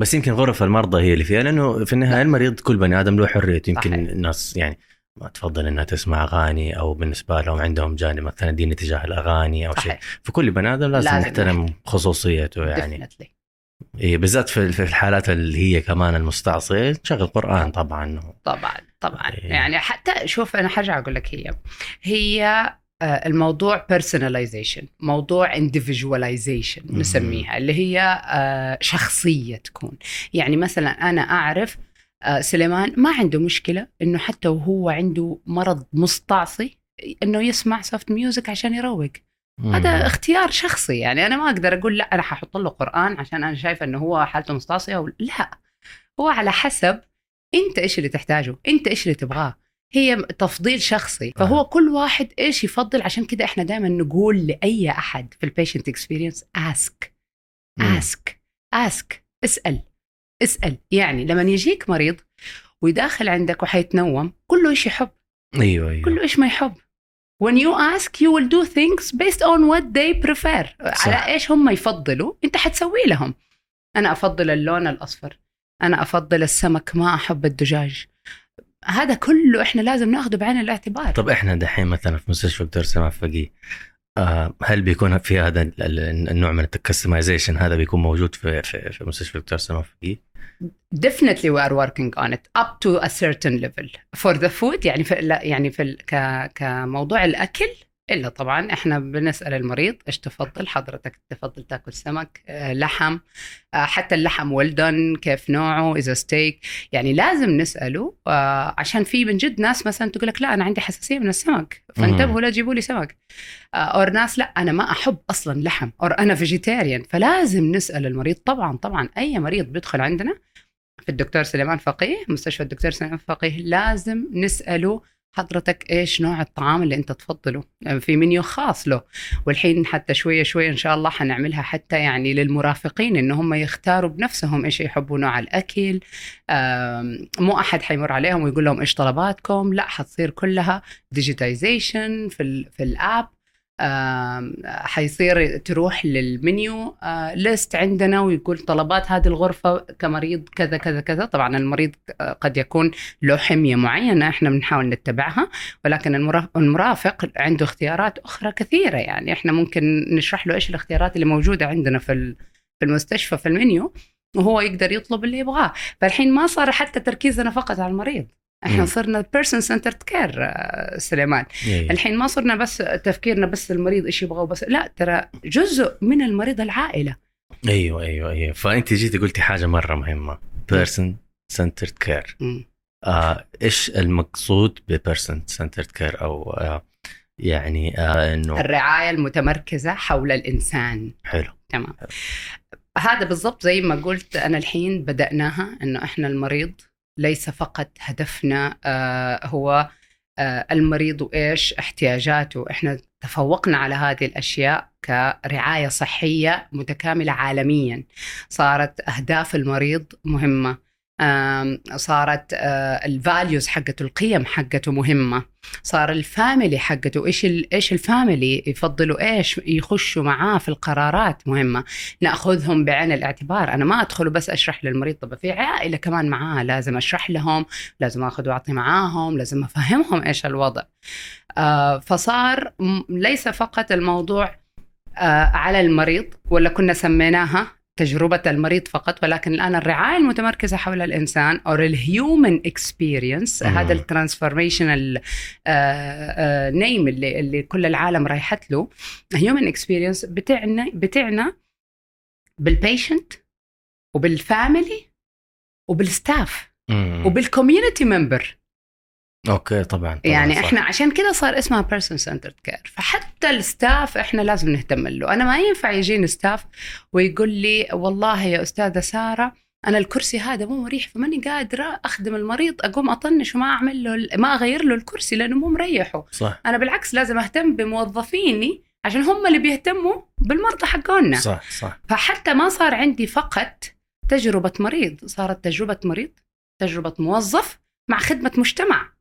بس يمكن غرف المرضى هي اللي فيها لأنه في النهاية لا. المريض كل بني آدم له حريته يمكن صحيح. الناس يعني ما تفضل إنها تسمع أغاني أو بالنسبة لهم عندهم جانب مثلا ديني تجاه الأغاني أو شيء فكل بني آدم لازم, لازم نحترم خصوصيته يعني. إيه بالذات في في الحالات اللي هي كمان المستعصية تشغل قرآن طبعا طبعا طبعا إيه. يعني حتى شوف أنا حرجع أقول لك هي هي الموضوع personalization موضوع individualization. نسميها اللي هي آه، شخصية تكون. يعني مثلا أنا أعرف آه، سليمان ما عنده مشكلة إنه حتى وهو عنده مرض مستعصي إنه يسمع soft music عشان يروق. هذا. اختيار شخصي. يعني أنا ما أقدر أقول لا أنا ححط له قرآن عشان أنا شايفة إنه هو حالته مستعصية أو لا. هو على حسب أنت إيش اللي تحتاجه أنت إيش اللي تبغاه. هي تفضيل شخصي. فهو كل واحد إيش يفضل؟ عشان كده إحنا دائما نقول لأي أحد في ال patient experience ask. اسك اسك اسأل. اسأل. يعني لما يجيك مريض ويداخل عندك وحيتنوم كله إيش يحب؟ أيوه أيوه. كله إيش ما يحب. When you ask you will do things based on what they prefer. صح. على إيش هم يفضلوا؟ أنت حتسوي لهم. أنا أفضل اللون الأصفر. أنا أفضل السمك ما أحب الدجاج. هذا كله إحنا لازم نأخذه بعين الاعتبار طب إحنا دحين مثلا في مستشفى دكتور سماح فقيه آه، هل بيكون في هذا ال- ال- النوع من ال customization هذا بيكون موجود في في, في مستشفى دكتور سماح فقيه؟ definitely we are working on it up to a certain level for the food يعني في يعني في ك كموضوع الأكل إلا طبعا إحنا بنسأل المريض إيش تفضل حضرتك تفضل تاكل سمك آه، لحم آه، حتى اللحم well done كيف نوعه اذا ستيك يعني لازم نسأله آه، عشان في من جد ناس مثلا تقول لك لا أنا عندي حساسية من السمك فانتبهوا لا تجيبوا لي سمك. or ناس لا أنا ما أحب أصلا لحم or أنا vegetarian فلازم نسأل المريض. طبعا طبعا أي مريض بيدخل عندنا في الدكتور سليمان فقيه مستشفى الدكتور سليمان فقيه لازم نسأله حضرتك إيش نوع الطعام اللي أنت تفضله؟ يعني في منيو خاص له. والحين حتى شوية شوية إن شاء الله حنعملها حتى يعني للمرافقين إن هم يختاروا بنفسهم إيش يحبوا. نوع الأكل مو أحد حيمر عليهم ويقول لهم إيش طلباتكم. لا حتصير كلها ديجيتايزيشن في في الأب. حيصير تروح للمنيو آه، ليست عندنا ويقول طلبات هذه الغرفة كمريض كذا كذا كذا. طبعا المريض آه، قد يكون له حمية معينة إحنا بنحاول نتبعها. ولكن المرا- المرافق عنده اختيارات أخرى كثيرة. يعني إحنا ممكن نشرح له إيش الاختيارات اللي موجودة عندنا في في المستشفى في المنيو وهو يقدر يطلب اللي يبغاه. فالحين ما صار حتى تركيزنا فقط على المريض. إحنا. صرنا person-centered care سليمان. إيه. الحين ما صرنا بس تفكيرنا بس المريض إيش يبغى بس لا ترى جزء من المريض العائلة. أيوه أيوه أيوه. فأنت جيتي قلتي حاجة مرة مهمة. person-centered care إيش المقصود ب person-centered care أو آه يعني آه إنه الرعاية المتمركزة حول الإنسان. حلو. تمام. هذا بالضبط زي ما قلت أنا الحين بدأناها إنه إحنا المريض ليس فقط هدفنا آه هو آه المريض وإيش احتياجاته. إحنا تفوقنا على هذه الأشياء كرعاية صحية متكاملة عالميا. صارت أهداف المريض مهمة. صارت ال values حقته القيم حقته مهمة. صار ال family حقته إيش إيش ال family يفضلوا إيش يخشوا معاه في القرارات مهمة. نأخذهم بعين الاعتبار. أنا ما أدخل بس أشرح للمريض. طب في عائلة كمان معاه لازم أشرح لهم لازم آخذ وأعطي معاهم لازم أفهمهم إيش الوضع. آه فصار ليس فقط الموضوع آه على المريض ولا كنا سميناها تجربة المريض فقط ولكن الآن الرعاية المتمركزة حول الإنسان أو ال human experience. هذا ال transformational name اللي اللي كل العالم رايحة له human experience بتعنى بتعنى بالبيشنت وبالفاميلي وبالستاف. وبالكوميونتي ممبر okay طبعا, طبعا يعني صح. إحنا عشان كده صار اسمها person-centered care فحتى ال staff إحنا لازم نهتم له. أنا ما ينفع يجيني staff ويقول لي والله يا أستاذة سارة أنا الكرسي هذا مو مريح فماني قادرة أخدم المريض أقوم أطنش وما أعمل له ما أغير له الكرسي لأنه مو مريحه. صح. أنا بالعكس لازم أهتم بموظفيني عشان هم اللي بيهتموا بالمرضى حقونا. صح صح. فحتى ما صار عندي فقط تجربة مريض صارت تجربة مريض تجربة موظف مع خدمة مجتمع.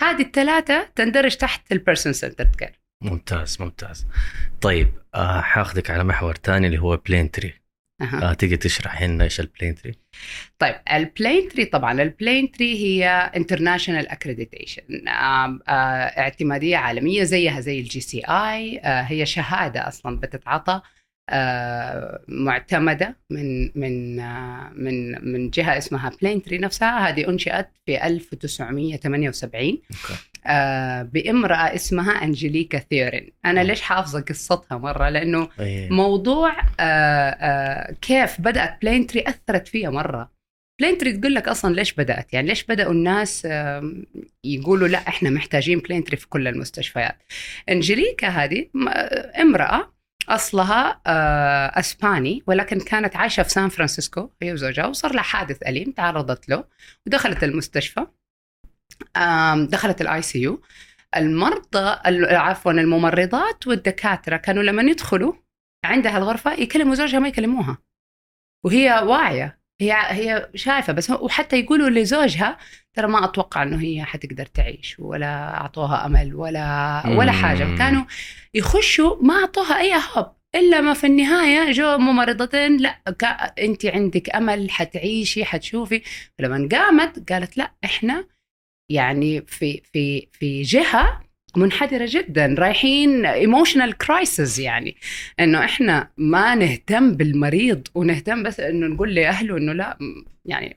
هذه الثلاثة تندرج تحت ال person-centered care ممتاز ممتاز. طيب آه حاخذك على محور ثاني اللي هو Planetree أها. آه تيجي تشرح لنا إيش البلين تري طيب ال Planetree طبعا ال Planetree هي international accreditation اعتمادية عالمية زيها زي ال JCI هي شهادة أصلا بتتعطى آه، معتمدة من من آه، من من جهة اسمها Planetree نفسها. هذه أنشئت في 1978 okay. آه، بامرأة اسمها Angelica Thieriot أنا ليش حافظة قصتها مرة؟ لأنه أيه. موضوع آه، آه، كيف بدأت Planetree أثرت فيها مرة. Planetree تقول لك أصلا ليش بدأت؟ يعني ليش بدأوا الناس يقولوا لا إحنا محتاجين Planetree في كل المستشفيات؟ Angelica هذه امرأة أصلها آه، أسباني ولكن كانت عايشة في سان فرانسيسكو هي وزوجها وصار لها حادث أليم تعرضت له ودخلت المستشفى. دخلت ال ICU المرضى ال- عفوا الممرضات والدكاترة كانوا لما يدخلوا عندها الغرفة يكلموا زوجها ما يكلموها. وهي واعية هي هي شايفة بس وحتى يقولوا لزوجها ترى ما أتوقع إنه هي حتقدر تعيش ولا أعطوها أمل ولا ولا حاجة. كانوا يخشوا ما أعطوها أي hope إلا ما في النهاية جو ممرضتين لا انت عندك أمل حتعيشي حتشوفي. فلما قامت قالت لا إحنا يعني في في في جهة منحدرة جدا رايحين emotional crisis يعني. إنه إحنا ما نهتم بالمريض ونهتم بس إنه نقول لأهله إنه لا يعني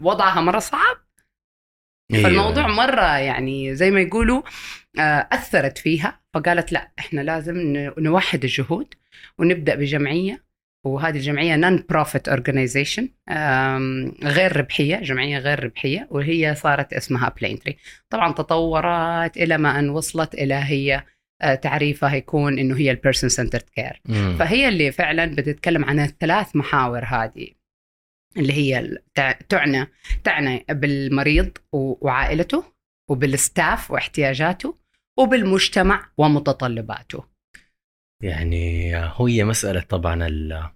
وضعها مرة صعب. أيوة. فالموضوع مرة يعني زي ما يقولوا آه، أثرت فيها. فقالت لا إحنا لازم نوحد الجهود ونبدأ بجمعية. وهذه الجمعية non-profit organization غير ربحية جمعية غير ربحية. وهي صارت اسمها Planetree طبعا تطورت إلى ما أن وصلت إلى هي آه، تعريفها يكون إنه هي ال person-centered care. فهي اللي فعلا بتتكلم عن الثلاث محاور هذه. اللي هي تعنى تعنى بالمريض وعائلته وبال staff واحتياجاته وبالمجتمع ومتطلباته. يعني هي مسألة طبعا ال-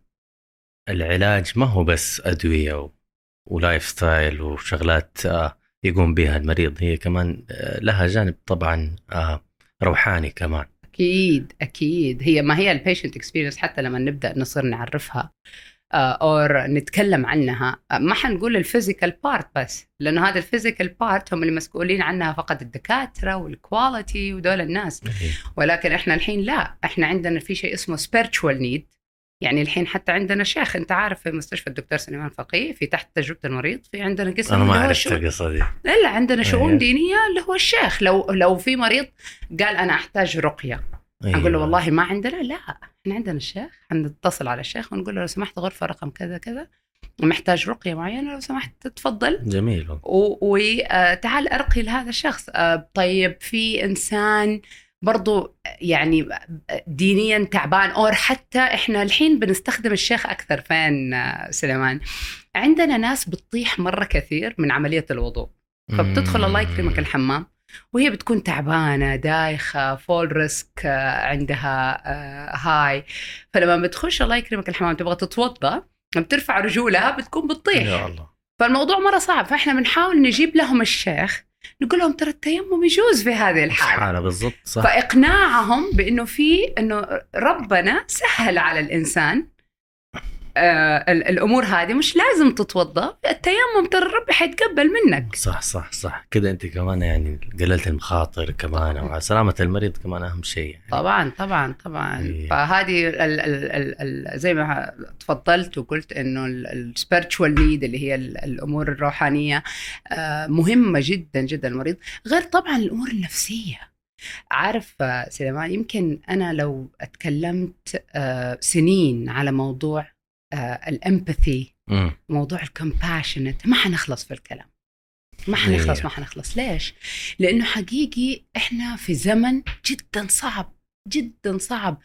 العلاج ما هو بس أدوية و lifestyle وشغلات آه، يقوم بها المريض هي كمان آه، لها جانب طبعا آه، روحاني كمان. أكيد أكيد. هي ما هي ال patient experience حتى لما نبدأ نصير نعرفها or نتكلم عنها. آه، ما حنقول ال physical part بس لأنه هذا ال physical part هم اللي مسؤولين عنها فقط الدكاترة وال quality ودول الناس. ولكن إحنا الحين لا إحنا عندنا في شيء اسمه spiritual need. يعني الحين حتى عندنا شيخ أنت عارف في مستشفى الدكتور سليمان فقيه في تحت تجربة المريض في عندنا قسم أنا ما عرفت القصة دي. لا لا عندنا شؤون أيوة. دينية اللي هو الشيخ. لو لو في مريض قال أنا أحتاج رقية. أقول له. والله ما عندنا لا. إحنا عندنا الشيخ حنتصل على الشيخ ونقول له لو سمحت غرفة رقم كذا كذا محتاج رقية معينة لو سمحت تفضل. جميل. وتعال أرقي لهذا الشخص. آه، طيب في إنسان برضو يعني دينيا تعبان اور حتى إحنا الحين بنستخدم الشيخ أكثر فين آه، سليمان؟ عندنا ناس بتطيح مرة كثير من عملية الوضوء فبتدخل الله يكرمك الحمام. وهي بتكون تعبانة دايخة fall risk عندها آه، high. فلما بتخش الله يكرمك الحمام تبغى تتوضا بترفع رجولها بتكون بتطيح. يا الله. فالموضوع مرة صعب. فإحنا بنحاول نجيب لهم الشيخ نقول لهم ترى التيمم يجوز في هذه الحالة. حالة بالضبط صح. فإقناعهم بإنه في إنه ربنا سهل على الإنسان آه ال- الأمور هذه مش لازم تتوضأ. التيمم ترى ربي حيتقبل منك. صح صح صح. كده أنت كمان يعني قللت المخاطر كمان وعلى سلامة المريض كمان أهم شيء يعني. طبعا طبعا طبعا. إيه. فهذه ال ال ال ال زي ما تفضلت وقلت إنه السبيرتشوال نيد اللي هي ال- الأمور الروحانية آه، مهمة جدا جدا المريض. غير طبعا الأمور النفسية. عارف آه، سليمان يمكن أنا لو اتكلمت آه، سنين على موضوع ال empathy مم. موضوع ال compassionate ما حنخلص في الكلام ما حنخلص إيه. ما حنخلص ليش؟ لأنه حقيقي إحنا في زمن جدا صعب جدا صعب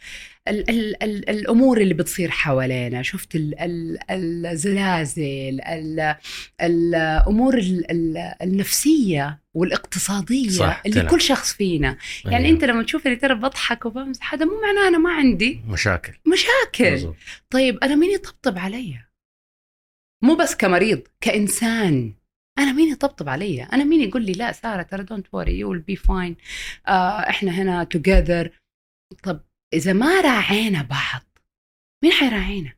ال ال ال الأمور اللي بتصير حوالينا شفت ال ال الزلازل ال الأمور ال ال النفسية والاقتصادية صح، اللي طلع. كل شخص فينا يعني أيوة. أنت لما تشوفني ترى بضحك وبمزح هذا مو معناه أنا ما عندي مشاكل مشاكل بالضبط. طيب أنا مين يطبطب علي؟ مو بس كمريض كإنسان أنا مين يطبطب علي؟ أنا مين يقول لي لا سارة ترى don't worry you will be fine إحنا هنا together طب إذا ما راعينا بعض مين حيراعينا؟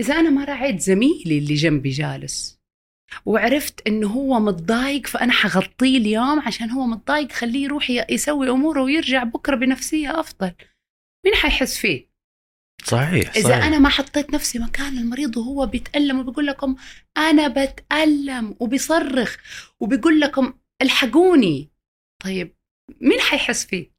إذا أنا ما راعيت زميلي اللي جنبي جالس وعرفت إنه هو متضايق فأنا حغطيه اليوم عشان هو متضايق خليه يروح يسوي أموره ويرجع بكرة بنفسية أفضل مين حيحس فيه صحيح إذا صحيح. أنا ما حطيت نفسي مكان المريض وهو بيتألم وبيقول لكم أنا بتألم وبيصرخ وبيقول لكم الحقوني طيب مين حيحس فيه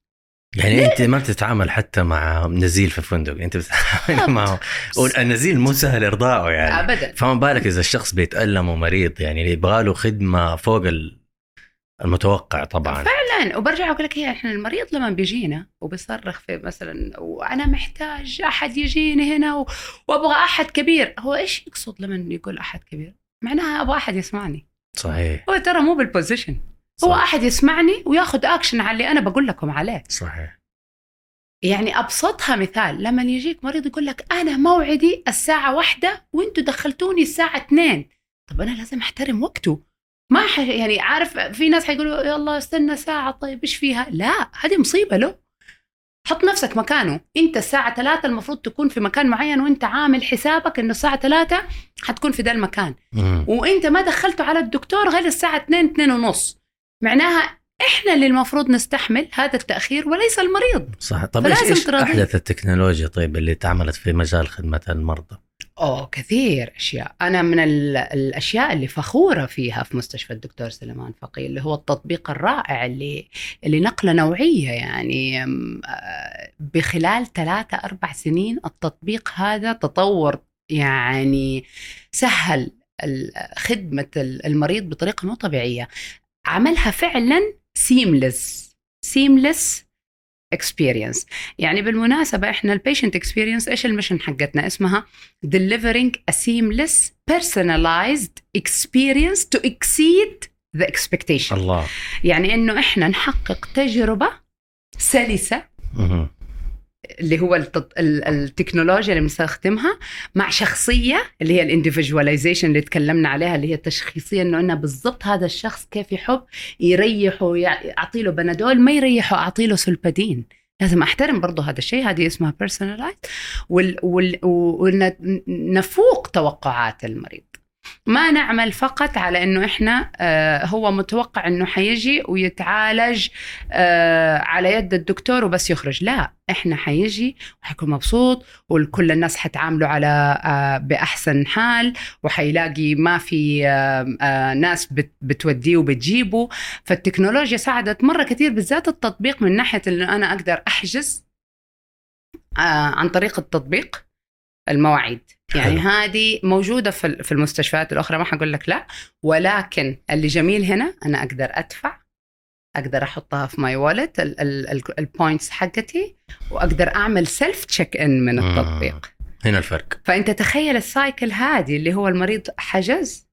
يعني انت ما بتتعامل حتى مع نزيل في فندق انت بتتعامل معه. والنزيل مو سهل ارضائه يعني. ابدا. فما بالك إذا الشخص بيتألم ومريض يعني يبغى له خدمة فوق ال- المتوقع طبعا. فعلا. وبرجع أقول لك هي إحنا المريض لما بيجينا وبيصرخ في مثلا وأنا محتاج أحد يجيني هنا و... وأبغى أحد كبير. هو إيش يقصد لما يقول أحد كبير؟ معناها أبغى أحد يسمعني. صحيح. هو ترى مو بال position هو صح. أحد يسمعني وياخذ اكشن على اللي أنا بقول لكم عليه. صحيح. يعني أبسطها مثال لما يجيك مريض يقول لك أنا موعدي الساعة واحدة وأنتم دخلتوني الساعة اثنين. طب أنا لازم أحترم وقته. ما ح... يعني عارف في ناس حيقولوا يلا استنى ساعة طيب إيش فيها؟ لا هذه مصيبة له. حط نفسك مكانه. أنت الساعة ثلاثة المفروض تكون في مكان معين وأنت عامل حسابك إنه الساعة ثلاثة حتكون في ذا المكان. مم. وأنت ما دخلته على الدكتور غير الساعة 2 2 ونص. معناها إحنا اللي المفروض نستحمل هذا التأخير وليس المريض. صح. طب إيش. أحدث التكنولوجيا طيب اللي تعملت في مجال خدمة المرضى؟ أوه كثير أشياء. أنا من ال- الأشياء اللي فخورة فيها في مستشفى الدكتور سليمان فقيه اللي هو التطبيق الرائع اللي اللي نقلة نوعية يعني آه، بخلال ثلاثة أربع سنين التطبيق هذا تطور يعني سهل خدمة ال- المريض بطريقة مو طبيعية. عملها فعلا سيملس سيملس experience. يعني بالمناسبة إحنا ال patient experience إيش ال mission حقتنا؟ اسمها delivering a seamless personalized experience to exceed the expectation. الله. يعني إنه إحنا نحقق تجربة سلسة مهم. اللي هو التط... ال- التكنولوجيا اللي بنستخدمها مع شخصية اللي هي ال individualization اللي تكلمنا عليها اللي هي الشخصية إنه أنا بالضبط هذا الشخص كيف يحب يريحه اعطي له بنادول ما يريحه اعطي له سلبادين لازم أحترم برضه هذا الشيء هذه اسمها بيرسونلايز. ونفوق توقعات المريض ما نعمل فقط على إنه إحنا آه هو متوقع إنه حيجي ويتعالج آه على يد الدكتور وبس يخرج. لا إحنا حيجي وحيكون مبسوط وكل الناس حتعامله على آه بأحسن حال وحيلاقي ما في ناس بت بتوديه وبتجيبه. فالتكنولوجيا ساعدت مرة كثير بالذات التطبيق من ناحية إنه أنا أقدر أحجز عن طريق التطبيق المواعيد. يعني حلو. هذه موجودة في في المستشفيات الأخرى ما حقول لك لا. ولكن اللي جميل هنا أنا أقدر أدفع أقدر أحطها في my wallet ال points حقتي وأقدر أعمل self check in من مم. التطبيق. هنا الفرق. فأنت تخيل ال cycle هذه اللي هو المريض حجز.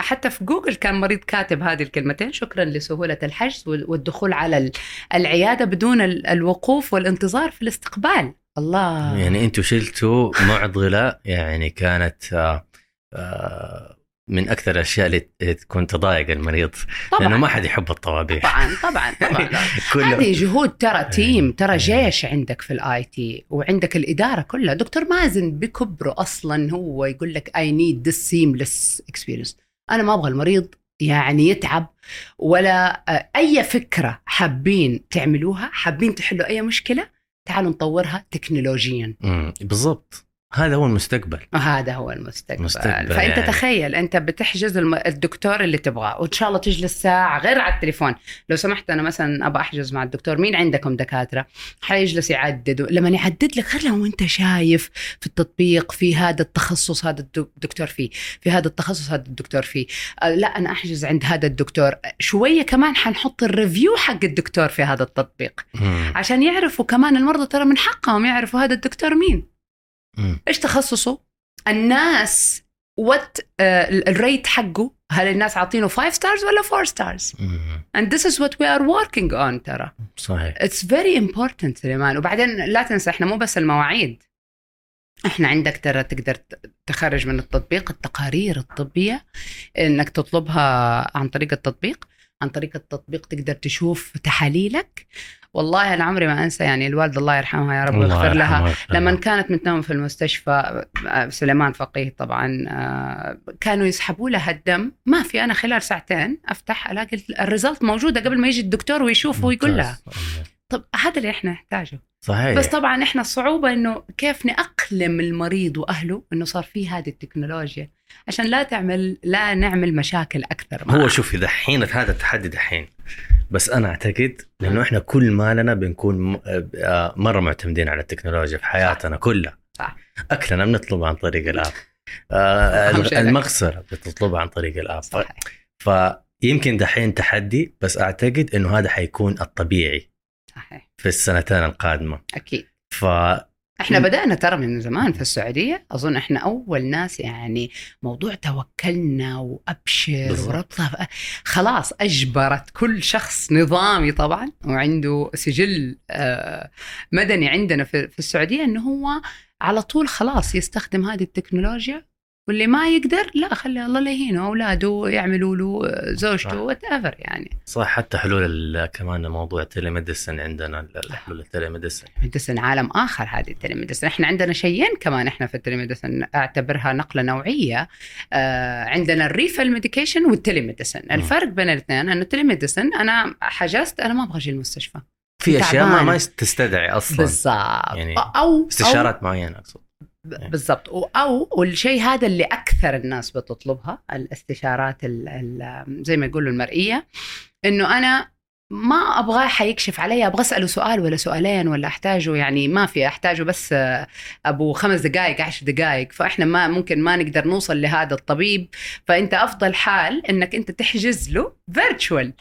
حتى في جوجل كان مريض كاتب هذه الكلمتين. شكرا لسهولة الحجز وال- والدخول على ال- العيادة بدون ال- الوقوف والانتظار في الاستقبال. الله. يعني أنتم شلتوا معضله يعني كانت آه، آه، من أكثر الأشياء اللي تكون تضايق المريض لأنه طبعا ما حد يحب الطوابير. طبعا طبعا طبعا. هذه جهود ترى team ترى إيه. جيش عندك في ال IT وعندك الإدارة كلها. دكتور مازن بكبره أصلا هو يقول لك I need this seamless experience أنا ما أبغى المريض يعني يتعب ولا آه، أي فكرة حابين تعملوها حابين تحلوا أي مشكلة تعالوا نطورها تكنولوجيا. بالضبط. هذا هو المستقبل. وهذا هو المستقبل. مستقبل فأنت يعني. تخيل أنت بتحجز الدكتور اللي تبغاه وإن شاء الله تجلس ساعة غير على التليفون. لو سمحت أنا مثلا أبغى أحجز مع الدكتور مين عندكم دكاترة؟ حيجلس يعدد لما يعدد لك غير لو انت شايف في التطبيق في هذا التخصص هذا الدك- الدكتور فيه في هذا التخصص هذا الدكتور فيه. آه، لا أنا أحجز عند هذا الدكتور. شوية كمان حنحط ال review حق الدكتور في هذا التطبيق. مم، عشان يعرفوا كمان المرضى ترى من حقهم يعرفوا هذا الدكتور مين. إيش تخصصه؟ الناس what ال rate حقه هل الناس عاطينه 5 stars ولا 4 stars؟ and this is what we are working on ترى. صحيح. It's very important سليمان. وبعدين لا تنسى إحنا مو بس المواعيد. إحنا عندك ترى تقدر تخرج من التطبيق التقارير الطبية إنك تطلبها عن طريق التطبيق. عن طريق التطبيق تقدر تشوف تحاليلك. والله أنا عمري ما أنسى يعني الوالدة الله يرحمها يا رب ويغفر لها. لما. كانت متنومة في المستشفى آه، سليمان فقيه طبعا آه، كانوا يسحبوا لها الدم. ما في أنا خلال ساعتين أفتح ألاقي الريزلت موجودة قبل ما يجي الدكتور ويشوف ويقول لها. طب هذا اللي إحنا نحتاجه. صحيح. بس طبعا إحنا الصعوبه إنه كيف نأقلم المريض وأهله إنه صار في هذه التكنولوجيا. عشان لا تعمل لا نعمل مشاكل أكثر معه. هو شوفي دحين هذا التحدي دحين بس أنا أعتقد لأنه إحنا كل مالنا بنكون آه، مرة معتمدين على التكنولوجيا في حياتنا كلها. صح. أكلنا بنطلبه عن طريق الآب. آه، المغسله بتطلبها عن طريق الآب. صحيح. فيمكن دحين تحدي بس أعتقد إنه هذا حيكون الطبيعي صحيح. في السنتين القادمة. أكيد. ف إحنا مم. بدأنا ترى من زمان في السعودية أظن إحنا أول ناس يعني موضوع توكلنا وأبشر بالضبط. وربطة خلاص أجبرت كل شخص نظامي طبعا وعنده سجل آه، مدني عندنا في في السعودية أنه هو على طول خلاص يستخدم هذه التكنولوجيا واللي ما يقدر لا خلي الله لا يهينه أولاده يعملوا له آه،. زوجته whatever يعني. صح حتى حلول كمان موضوع ال telemedicine عندنا الحلول ال telemedicine medicine عالم آخر هذه ال telemedicine إحنا عندنا شيئين كمان إحنا في ال telemedicine أعتبرها نقلة نوعية. آه عندنا ال refill medication وال telemedicine الفرق بين الاثنين إنه ال telemedicine أنا حجزت أنا ما أبغى أجي المستشفى في أشياء ما. ما تستدعي أصلا. بالضبط. يعني أو استشارات معينة أقصد. بالضبط. و- أو والشيء هذا اللي أكثر الناس بتطلبها الاستشارات ال ال زي ما يقولوا المرئية إنه أنا ما أبغاه حيكشف علي أبغى أسأله سؤال ولا سؤالين ولا أحتاجه يعني ما في أحتاجه بس أبو خمس دقائق عشر دقائق فإحنا ما ممكن ما نقدر نوصل لهذا الطبيب. فأنت أفضل حال إنك أنت تحجز له فيرتشوال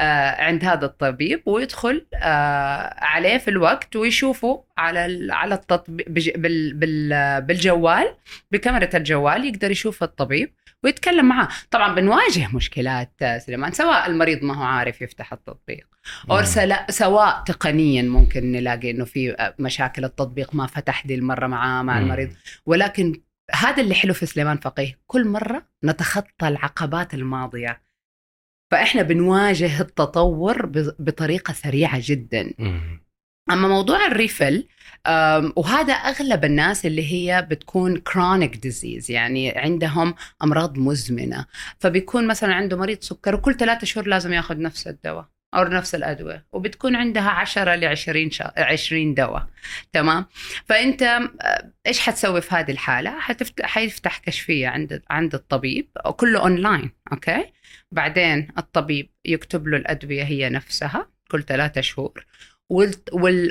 عند هذا الطبيب ويدخل آه عليه في الوقت ويشوفه على على التطبيق بج- بال بال بالجوال بكاميرا الجوال يقدر يشوف الطبيب ويتكلم معاه. طبعا بنواجه مشكلات آه، سليمان سواء المريض ما هو عارف يفتح التطبيق أو سلا- سواء تقنيا ممكن نلاقي إنه في آه، مشاكل التطبيق ما فتح دي المرة معاه مع. المريض. ولكن هذا اللي حلو في سليمان فقيه كل مرة نتخطى العقبات الماضية. فإحنا بنواجه التطور بطريقة سريعة جدا. أما موضوع الريفل وهذا أغلب الناس اللي هي بتكون chronic disease يعني عندهم أمراض مزمنة. فبيكون مثلا عنده مريض سكر وكل ثلاثة شهور لازم ياخذ نفس الدواء. أو نفس الأدوية وبتكون عندها 10 ل 20 شا... 20 دواء. تمام؟ فأنت أه، إيش حتسوي في هذه الحالة؟ حتفت... حيفتح كشفية عند عند الطبيب كله online okay؟ بعدين الطبيب يكتب له الأدوية هي نفسها كل ثلاثة شهور.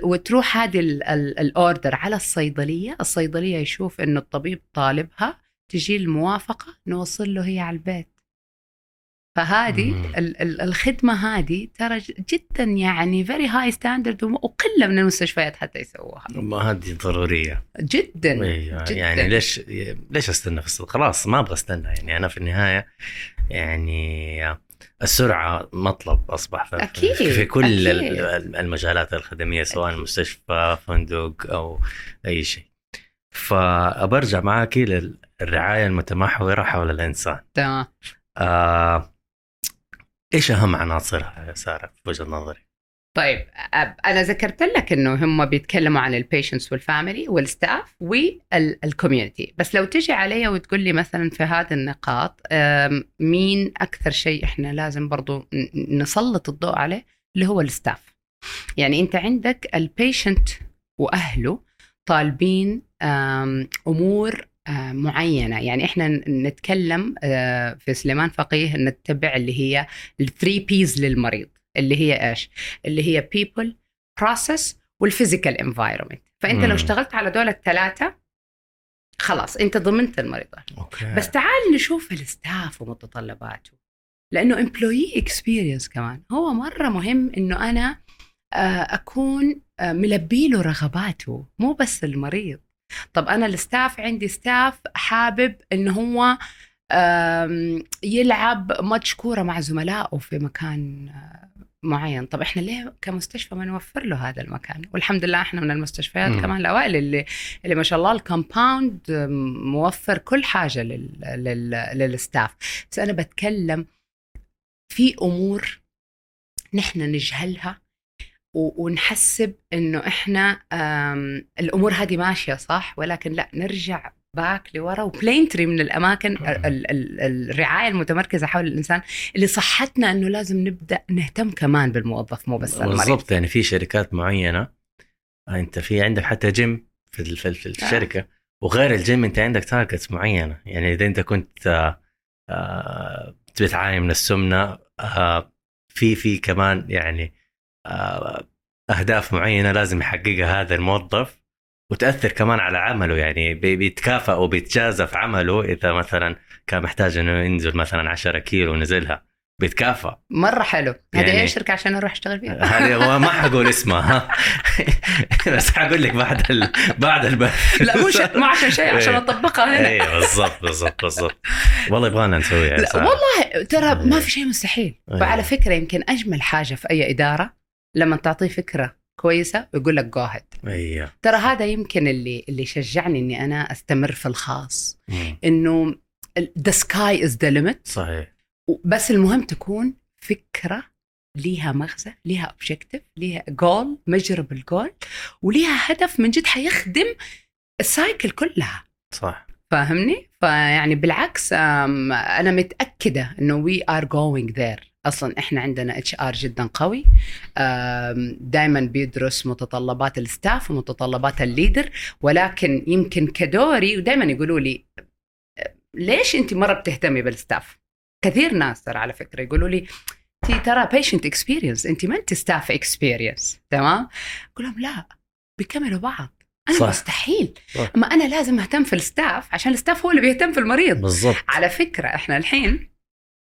وتروح هذه ال- ال- ال order على الصيدلية الصيدلية يشوف إنه الطبيب طالبها تجي الموافقة نوصل له هي على البيت. فهذه الخدمة هذه ترى جدا يعني very high standard وقلة من المستشفيات حتى يسووها. ما هذه ضرورية. جدا جداً. يعني ليش ليش أستنى؟ في خلاص ما أبغى أستنى. يعني أنا في النهاية يعني السرعة مطلب أصبح في, أكيد، في كل أكيد. ال- المجالات الخدمية سواء مستشفى فندق أو أي شيء. فأبرجع معك للرعاية المتمحورة حول الإنسان. تمام. آه إيش أهم عناصرها يا سارة في وجهة نظري؟ طيب أنا ذكرت لك إنه هم بيتكلموا عن البيشنتس والفاميلي والستاف والكوميونتي بس لو تجي علي وتقول لي مثلا في هذه النقاط مين أكثر شيء إحنا لازم برضو نسلط الضوء عليه اللي هو ال staff يعني أنت عندك ال patient وأهله طالبين أمور معينة. يعني إحنا نتكلم آه، في سليمان فقيه نتبع اللي هي ال three Ps للمريض اللي هي إيش؟ اللي هي people process وال physical environment فأنت مم. لو اشتغلت على دول الثلاثه خلاص أنت ضمنت المريض okay. بس تعال نشوف ال staff ومتطلباته. لأنه employee experience كمان. هو مرة مهم إنه أنا آه، أكون آه، ملبي له رغباته مو بس المريض. طب أنا ال staff عندي staff حابب انه هو يلعب ماتش كورة مع زملائه في مكان آه، معين. طب إحنا ليه كمستشفى ما نوفر له هذا المكان؟ والحمد لله إحنا من المستشفيات مم. كمان الأوائل اللي اللي ما شاء الله ال compound موفر كل حاجة لل... لل... لل staff بس أنا بتكلم في أمور نحن نجهلها ونحسب إنه إحنا الأمور هذه ماشية صح ولكن لا نرجع back لورا و Planetree من الأماكن ال- ال- ال- الرعاية المتمركزة حول الإنسان اللي صحتنا إنه لازم نبدأ نهتم كمان بالموظف مو بس المريض. بالضبط يعني في شركات معينة أنت في عندك حتى جيم في في, في الشركة وغير الجيم أنت عندك targets معينة. يعني إذا أنت كنت آه، آه، بتعاني من السمنة آه، في في كمان يعني آه، أهداف معينة لازم يحققها هذا الموظف وتأثر كمان على عمله. يعني بي- بيتكافئ وبيتجازى في عمله إذا مثلا كان محتاج إنه ينزل مثلا 10 كيلو ونزلها. بيتكافئ مرة حلو. هذه يعني- اي شركة عشان أروح أشتغل فيها؟ هذه هو ما حقول اسمها. ها بس حقول لك بعد ال... بعد البث. لا مش ما عشان شيء عشان إيه. أطبقها هنا. اي بالضبط بالضبط بالضبط. والله يبغانا نسويها. لا. والله ترى ما في شيء مستحيل. وعلى فكرة يمكن أجمل حاجة في أي إدارة لما تعطيه فكرة كويسة ويقول لك go ahead أيوه ترى هذا يمكن اللي اللي شجعني إني أنا أستمر في الخاص. مم. إنه the sky is the limit صحيح. بس المهم تكون فكرة ليها مغزى ليها objective ليها goal measurable goal وليها هدف من جد حيخدم ال cycle كلها. صح. فاهمني؟ فيعني بالعكس أنا متأكدة إنه we are going there أصلا إحنا عندنا HR جدا قوي دائما بيدرس متطلبات ال staff ومتطلبات ال leader ولكن يمكن كدوري ودائما يقولوا لي ليش أنت مرة بتهتمي بال staff؟ كثير ناس ترى على فكرة يقولوا لي انت ترى patient experience أنت ما أنت staff experience تمام؟ أقول لهم لا بيكملوا بعض أنا صح. مستحيل صح. أما أنا لازم أهتم في ال staff عشان ال staff هو اللي بيهتم في المريض بالضبط على فكرة إحنا الحين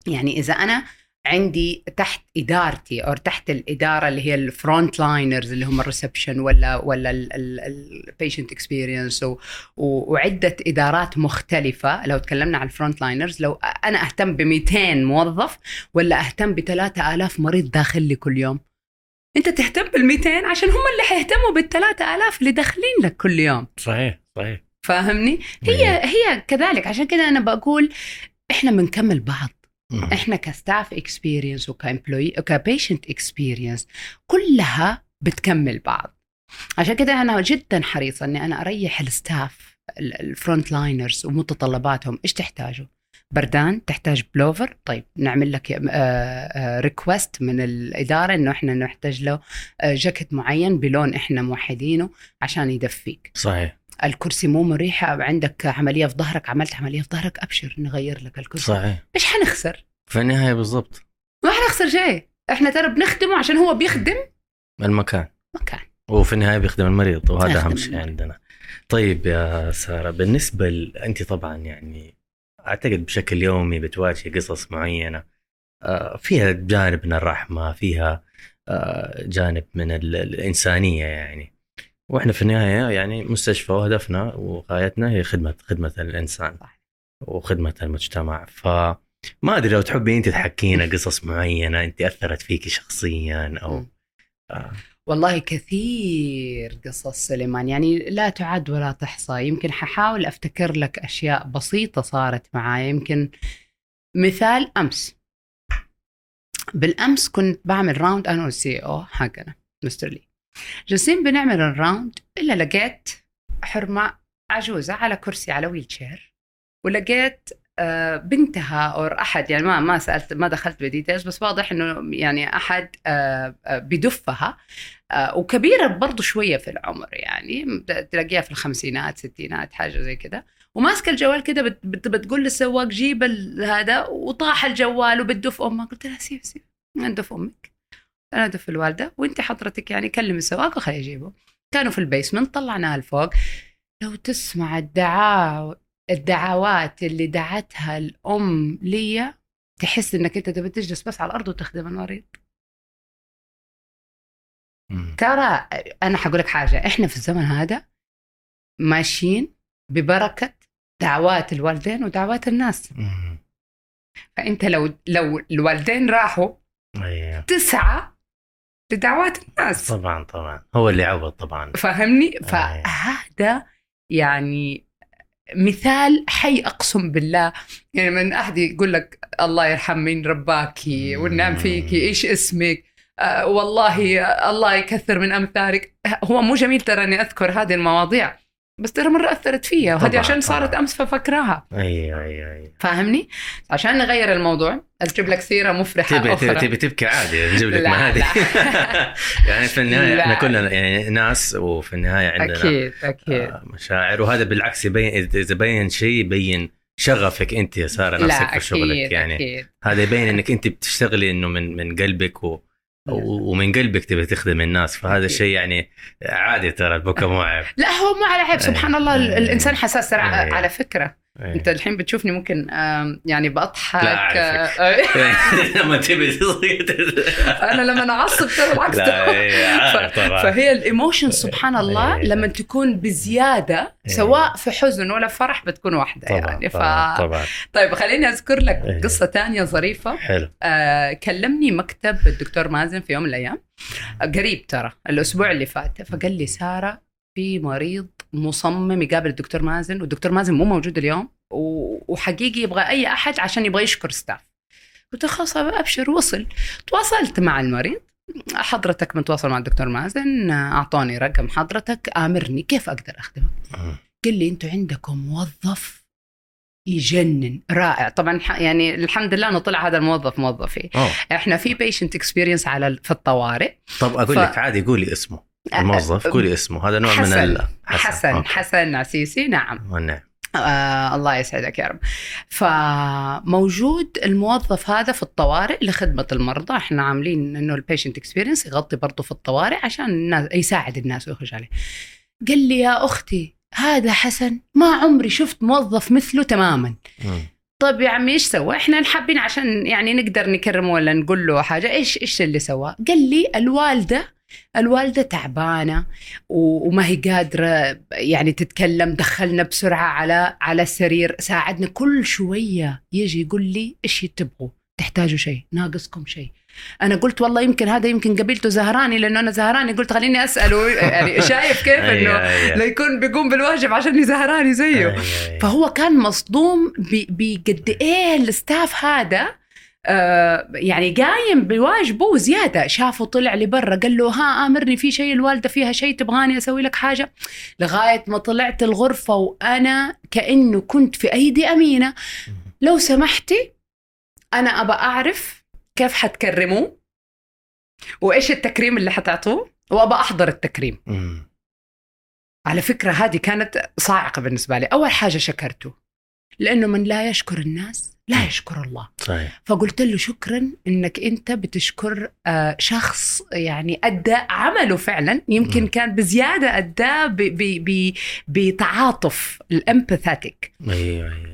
يعني إذا أنا عندي تحت إدارتي أو تحت الإدارة اللي هي ال front liners اللي هم ال reception ولا ولا ال patient experience وعدة إدارات مختلفة. لو تكلمنا عن ال front liners لو أنا أهتم ب 200 موظف ولا أهتم ب 3000 مريض داخل لي كل يوم. أنت تهتم بال 200 عشان هم اللي حيهتموا بال 3000 اللي داخلين لك كل يوم. صحيح صحيح. فاهمني؟ هي هي كذلك. عشان كذا أنا بقول إحنا بنكمل بعض. إحنا ك staff experience وك employee وك patient experience كلها بتكمل بعض. عشان كده أنا جدا حريصه إني أنا أريح ال staff ال front liners ومتطلباتهم. إيش تحتاجوا بردان تحتاج بلوفر طيب نعمل لك request من الإدارة إنه إحنا نحتاج له آه، جاكيت معين بلون إحنا موحدينه عشان يدفيك. صحيح. الكرسي مو مريح عندك عملية في ظهرك عملت عملية في ظهرك أبشر نغير لك الكرسي. صحيح. إيش حنخسر؟ في النهاية بالضبط. ما حنخسر شيء. إحنا ترى بنخدمه عشان هو بيخدم المكان. مكان. وفي النهاية بيخدم المريض وهذا أهم شيء. عندنا. طيب يا سارة بالنسبة ل... أنت طبعا يعني أعتقد بشكل يومي بتواجهي قصص معينة آه، فيها جانب من الرحمة فيها آه، جانب من ال- الإنسانية يعني. وإحنا في النهاية يعني مستشفى وهدفنا وغايتنا هي خدمه خدمة الإنسان صح. وخدمة المجتمع. فما أدري لو تحبي أنت تحكينا قصص معينة أنت أثرت فيكي شخصيا أو. آه، والله كثير قصص سليمان. يعني لا تعد ولا تحصى. يمكن ححاول أفتكر لك أشياء بسيطة صارت معايا. يمكن مثال أمس. بالأمس كنت بعمل round أنا وال CEO حقنا مستر لي. جالسين بنعمل ال round إلا لقيت حرمة عجوزة على كرسي على wheelchair ولقيت آه، بنتها أو أحد يعني ما ما سألت ما دخلت ب details بس واضح إنه يعني أحد آه، آه، بدفها وكبيرة برضو شوية في العمر يعني تلاقيها في الخمسينات ستينات حاجة زي كده. وماسكة الجوال كده بت بت بتقول للسواق جيب هذا وطاح الجوال وبتدف امها قلت لها سيب سيب ندف أمك. أنا ادف الوالدة وانت حضرتك يعني كلم السواق وخليه يجيبه كانوا في البيسمنت طلعناها لفوق. لو تسمع الدعاء الدعوات اللي دعتها الأم لي تحس إنك أنت تبي تجلس بس على الأرض وتخدم المريض. ترى أنا حقول لك حاجة إحنا في الزمن هذا ماشيين ببركة دعوات الوالدين ودعوات الناس. مم. فأنت لو لو الوالدين راحوا أيوه. تسعى لدعوات الناس. طبعا طبعا. هو اللي عوض طبعا. فاهمني أيوة. فهذا يعني مثال حي أقسم بالله. يعني من أحد يقول لك الله يرحم مين رباكي والنعم فيكي إيش اسمك؟ آه والله آه الله يكثر من أمثالك. هو مو جميل ترى أني أذكر هذه المواضيع. بس ترى مرة أثرت فيا وهذه طبعاً، عشان صارت طبعاً. أمس ففكراها. أيوه أيوه أيوه فاهمني؟ عشان نغير الموضوع أجيب لك سيرة مفرحة تبي تبي, تبي تبكي عادي نجيب لك ما هذه. يعني في النهاية لا. إحنا كلنا يعني ناس وفي النهاية عندنا أكيد أكيد. آه، مشاعر. وهذا بالعكس يبين إذا بين شيء يبين شغفك أنت يا سارة نفسك لا في شغلك يعني. هذا يبين إنك أنت بتشتغلي إنه من من قلبك و- ومن قلبك تبي تخدم الناس فهذا. الشيء يعني عادي ترى البكاء مو عيب لا هو مو على عيب سبحان الله ال- أي. الإنسان حساس أي. على فكرة أي. انت الحين بتشوفني ممكن يعني بضحك أعرفك. آه، لما تبي أنا لما اعصب ترى العكس إيه، فهي الإيموشن سبحان الله إيه. لما تكون بزيادة إيه. سواء في حزن ولا فرح بتكون واحدة طبعا يعني ف... طبعا. طيب خليني أذكر لك إيه. قصة تانية ظريفة حلو آه كلمني مكتب الدكتور مازن في يوم من الأيام آه، قريب ترى الأسبوع اللي فات فقال لي سارة في مريض مصمم يقابل الدكتور مازن والدكتور مازن مو موجود اليوم وحقيقي يبغى أي أحد عشان يبغى يشكر staff قلت خلاص أبشر وصل. تواصلت مع المريض. حضرتك متواصل مع الدكتور مازن اعطوني رقم حضرتك آمرني كيف أقدر أخدمك؟ مم. قال لي أنتم عندكم موظف يجنن رائع. طبعا يعني الحمد لله إنه طلع هذا الموظف موظفي. أوه. إحنا في patient experience على في الطوارئ. طب أقول ف- لك عادي قولي اسمه. الموظف قولي اسمه هذا نوع من حسن. ال... حسن okay. حسن عسيسي نعم والنعم. آه الله يسعدك يا رب فموجود الموظف هذا في الطوارئ لخدمة المرضى إحنا عاملين إنه ال patient experience يغطي برضه في الطوارئ عشان الناس يساعد الناس ويخش عليه قال لي يا أختي هذا حسن ما عمري شفت موظف مثله تماما مم. طيب يا عمي إيش سوى؟ إحنا حابين عشان يعني نقدر نكرمه ولا نقول له حاجة، إيش إيش اللي سواه؟ قال لي الوالدة الوالدة تعبانة و- وما هي قادرة يعني تتكلم دخلنا بسرعة على على السرير، ساعدنا كل شوية يجي يقول لي إيش تبغوا؟ تحتاجوا شيء، ناقصكم شيء. أنا قلت والله يمكن هذا يمكن قبيلته زهراني لأنه أنا زهراني قلت خليني أسأله يعني شايف كيف إنه أيوة، أيوة. لا يكون بيقوم بالواجب عشان زهراني زيه. فهو كان مصدوم بقد إيه الستاف هذا آه يعني قايم بواجبه وزياده شافه طلع لبرا قال له ها آمرني في شيء الوالدة فيها شيء تبغاني أسوي لك حاجة. لغاية ما طلعت الغرفة وأنا كأنه كنت في أيدي أمينة. لو سمحتي أنا أبى أعرف كيف حتكرموه وإيش التكريم اللي حتعطوه؟ وأبى أحضر التكريم. على فكرة هذه كانت صاعقة بالنسبة لي. أول حاجة شكرته لأنه من لا يشكر الناس لا يشكر الله. صحيح. فقلت له شكرا أنك أنت بتشكر آه، شخص يعني أدى عمله فعلا يمكن. كان بزيادة أداه ب- ب- ب- بتعاطف ال empathetic أيوه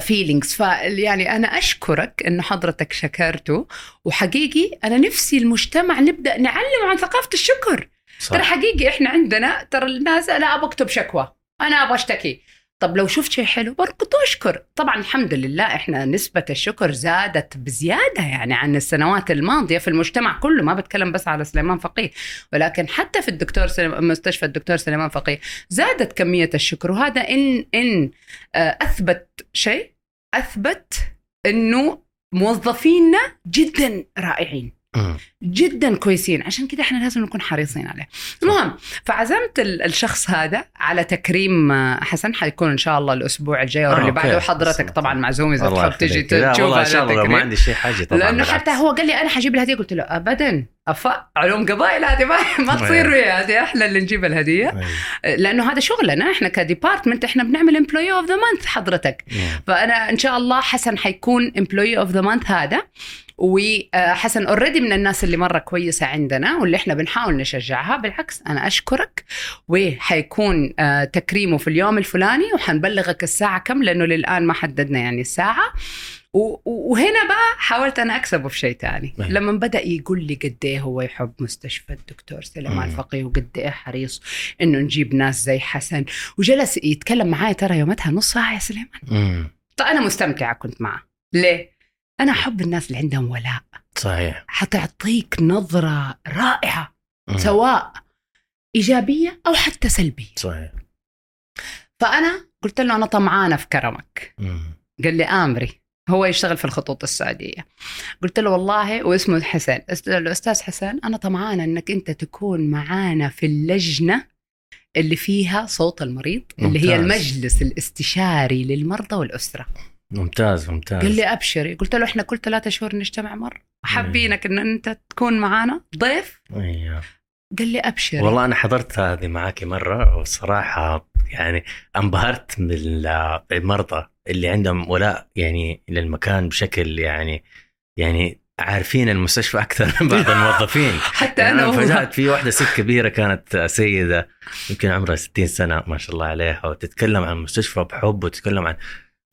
feelings فيعني أنا أشكرك انه حضرتك شكرته. وحقيقي أنا نفسي المجتمع نبدأ نعلم عن ثقافة الشكر. ترى صح. حقيقي إحنا عندنا ترى الناس لا أبغى أكتب شكوى. أنا أبغى أشتكي. طب لو شفت شيء حلو بركض اشكر طبعا الحمد لله إحنا نسبة الشكر زادت بزيادة يعني عن السنوات الماضية في المجتمع كله ما بتكلم بس على سليمان فقيه ولكن حتى في الدكتور سليم مستشفى الدكتور سليمان فقيه زادت كمية الشكر وهذا إن إن آه، أثبت شيء أثبت إنه موظفينا جدا رائعين. جدا كويسين. عشان كده إحنا لازم نكون حريصين عليه. المهم فعزمت ال- الشخص هذا على تكريم آه، حسن حيكون إن شاء الله الأسبوع الجاي آه، واللي okay. بعده حضرتك بس- طبعا معزوم إذا تحب تجي تشوف هذا شاء الله لو ما التكريم. عندي شيء حاجة طبعا لأنه. حتى هو قال لي أنا حجيب الهدية قلت له ابدا. افا علوم قبائل هذه ما, تصير ويا هذه إحنا اللي نجيب الهدية. لأنه هذا شغلنا إحنا ك department إحنا بنعمل employee of the month حضرتك. مم. فأنا إن شاء الله حسن حيكون employee of the month هذا. وحسن already من الناس اللي مرة كويسة عندنا واللي إحنا بنحاول نشجعها. بالعكس أنا أشكرك. وحيكون آه، تكريمه في اليوم الفلاني وحنبلغك الساعة كم؟ لأنه للآن ما حددنا يعني الساعة. وهنا بقى حاولت أنا اكسبه في شيء تاني. أيوة. لما بدأ يقول لي قد إيه هو يحب مستشفى الدكتور سليمان مم. فقيه وقد إيه حريص إنه نجيب ناس زي حسن. وجلس يتكلم معايا ترى يومتها نص ساعة يا سليمان. مم. طيب أنا مستمتعة كنت معه ليه؟ أنا أحب الناس اللي عندهم ولاء. صحيح. حتعطيك نظرة رائعة مم. سواء إيجابية أو حتى سلبية. صحيح. فأنا قلت له أنا طمعانة في كرمك. مم. قال لي آمري. هو يشتغل في الخطوط السعودية. قلت له والله واسمه حسين. قلت له الاستاذ حسين أنا طمعانة إنك أنت تكون معانا في اللجنة اللي فيها صوت المريض اللي هي ممتاز. المجلس الاستشاري للمرضى والأسرة. ممتاز ممتاز. قال لي أبشري. قلت له إحنا كل ثلاثة شهور نجتمع مرة. حابينك إن أنت تكون معانا. ضيف؟ أيوه. قال لي ابشري والله أنا حضرت هذه معاكي مرة والصراحه يعني انبهرت من المرضى اللي عندهم ولاء يعني للمكان بشكل يعني يعني عارفين المستشفى أكثر من بعض الموظفين. حتى يعني أنا فجأت في واحدة ست كبيرة كانت سيدة يمكن عمرها 60 سنة ما شاء الله عليها وتتكلم عن المستشفى بحب وتتكلم عن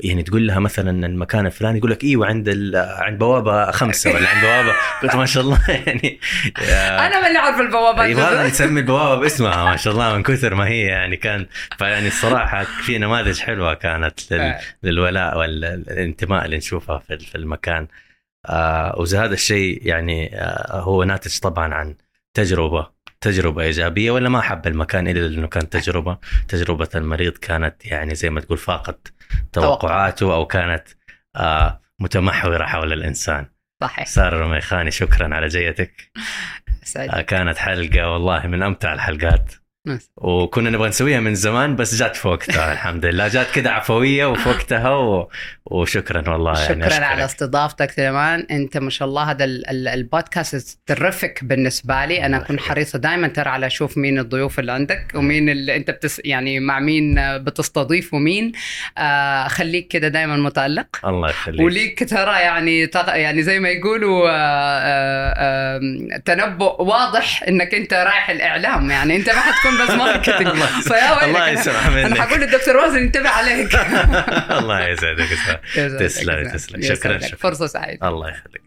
يعني تقول لها مثلا المكان الفلاني يقول لك إيوه عند. عند بوابة خمسة ولا عند بوابة قلت ما شاء الله يعني أنا ماني عارف البوابات يبغى نسمي البوابة باسمها ما شاء الله من كثر ما هي يعني كان فيعني الصراحة في نماذج حلوة كانت لل... آه. للولاء والانتماء اللي نشوفها في في المكان آه وهذا الشيء يعني آه هو ناتج طبعا عن تجربة تجربة إيجابية ولا ما حب المكان إلا لأنه كان تجربة؟ تجربة المريض كانت يعني زي ما تقول فاقت توقعاته أو كانت آه متمحورة حول الإنسان. صحيح. سارة رميخاني شكرا على جيتك. آه كانت حلقة والله من أمتع الحلقات. وكنا نبغى نسويها من زمان بس جات في وقتها الحمد لله جات كده عفوية وفي وقتها و... وشكرا والله يعني شكرا أشكرك. على استضافتك كمان أنت ما شاء الله هذا ال- ال- البودكاست ترفك بالنسبة لي. أنا اكون. حريصة دائما ترى على أشوف مين الضيوف اللي عندك ومين اللي أنت بتس يعني مع مين بتستضيف ومين. آه خليك كده دائما متألق. الله يخليك. وليك ترى يعني تغ... يعني زي ما يقولوا آه، آه، آه، تنبؤ واضح إنك أنت رايح الإعلام. يعني أنت ما حتكون بس ماركتنج الله فيا ويلك. الله أنا- يسمح أنا منك حقول للدكتور وازن انتبه عليك. الله يسعدك تسلم. تسلم. شكرا. شكرا. فرصة سعيدة. الله يخليك.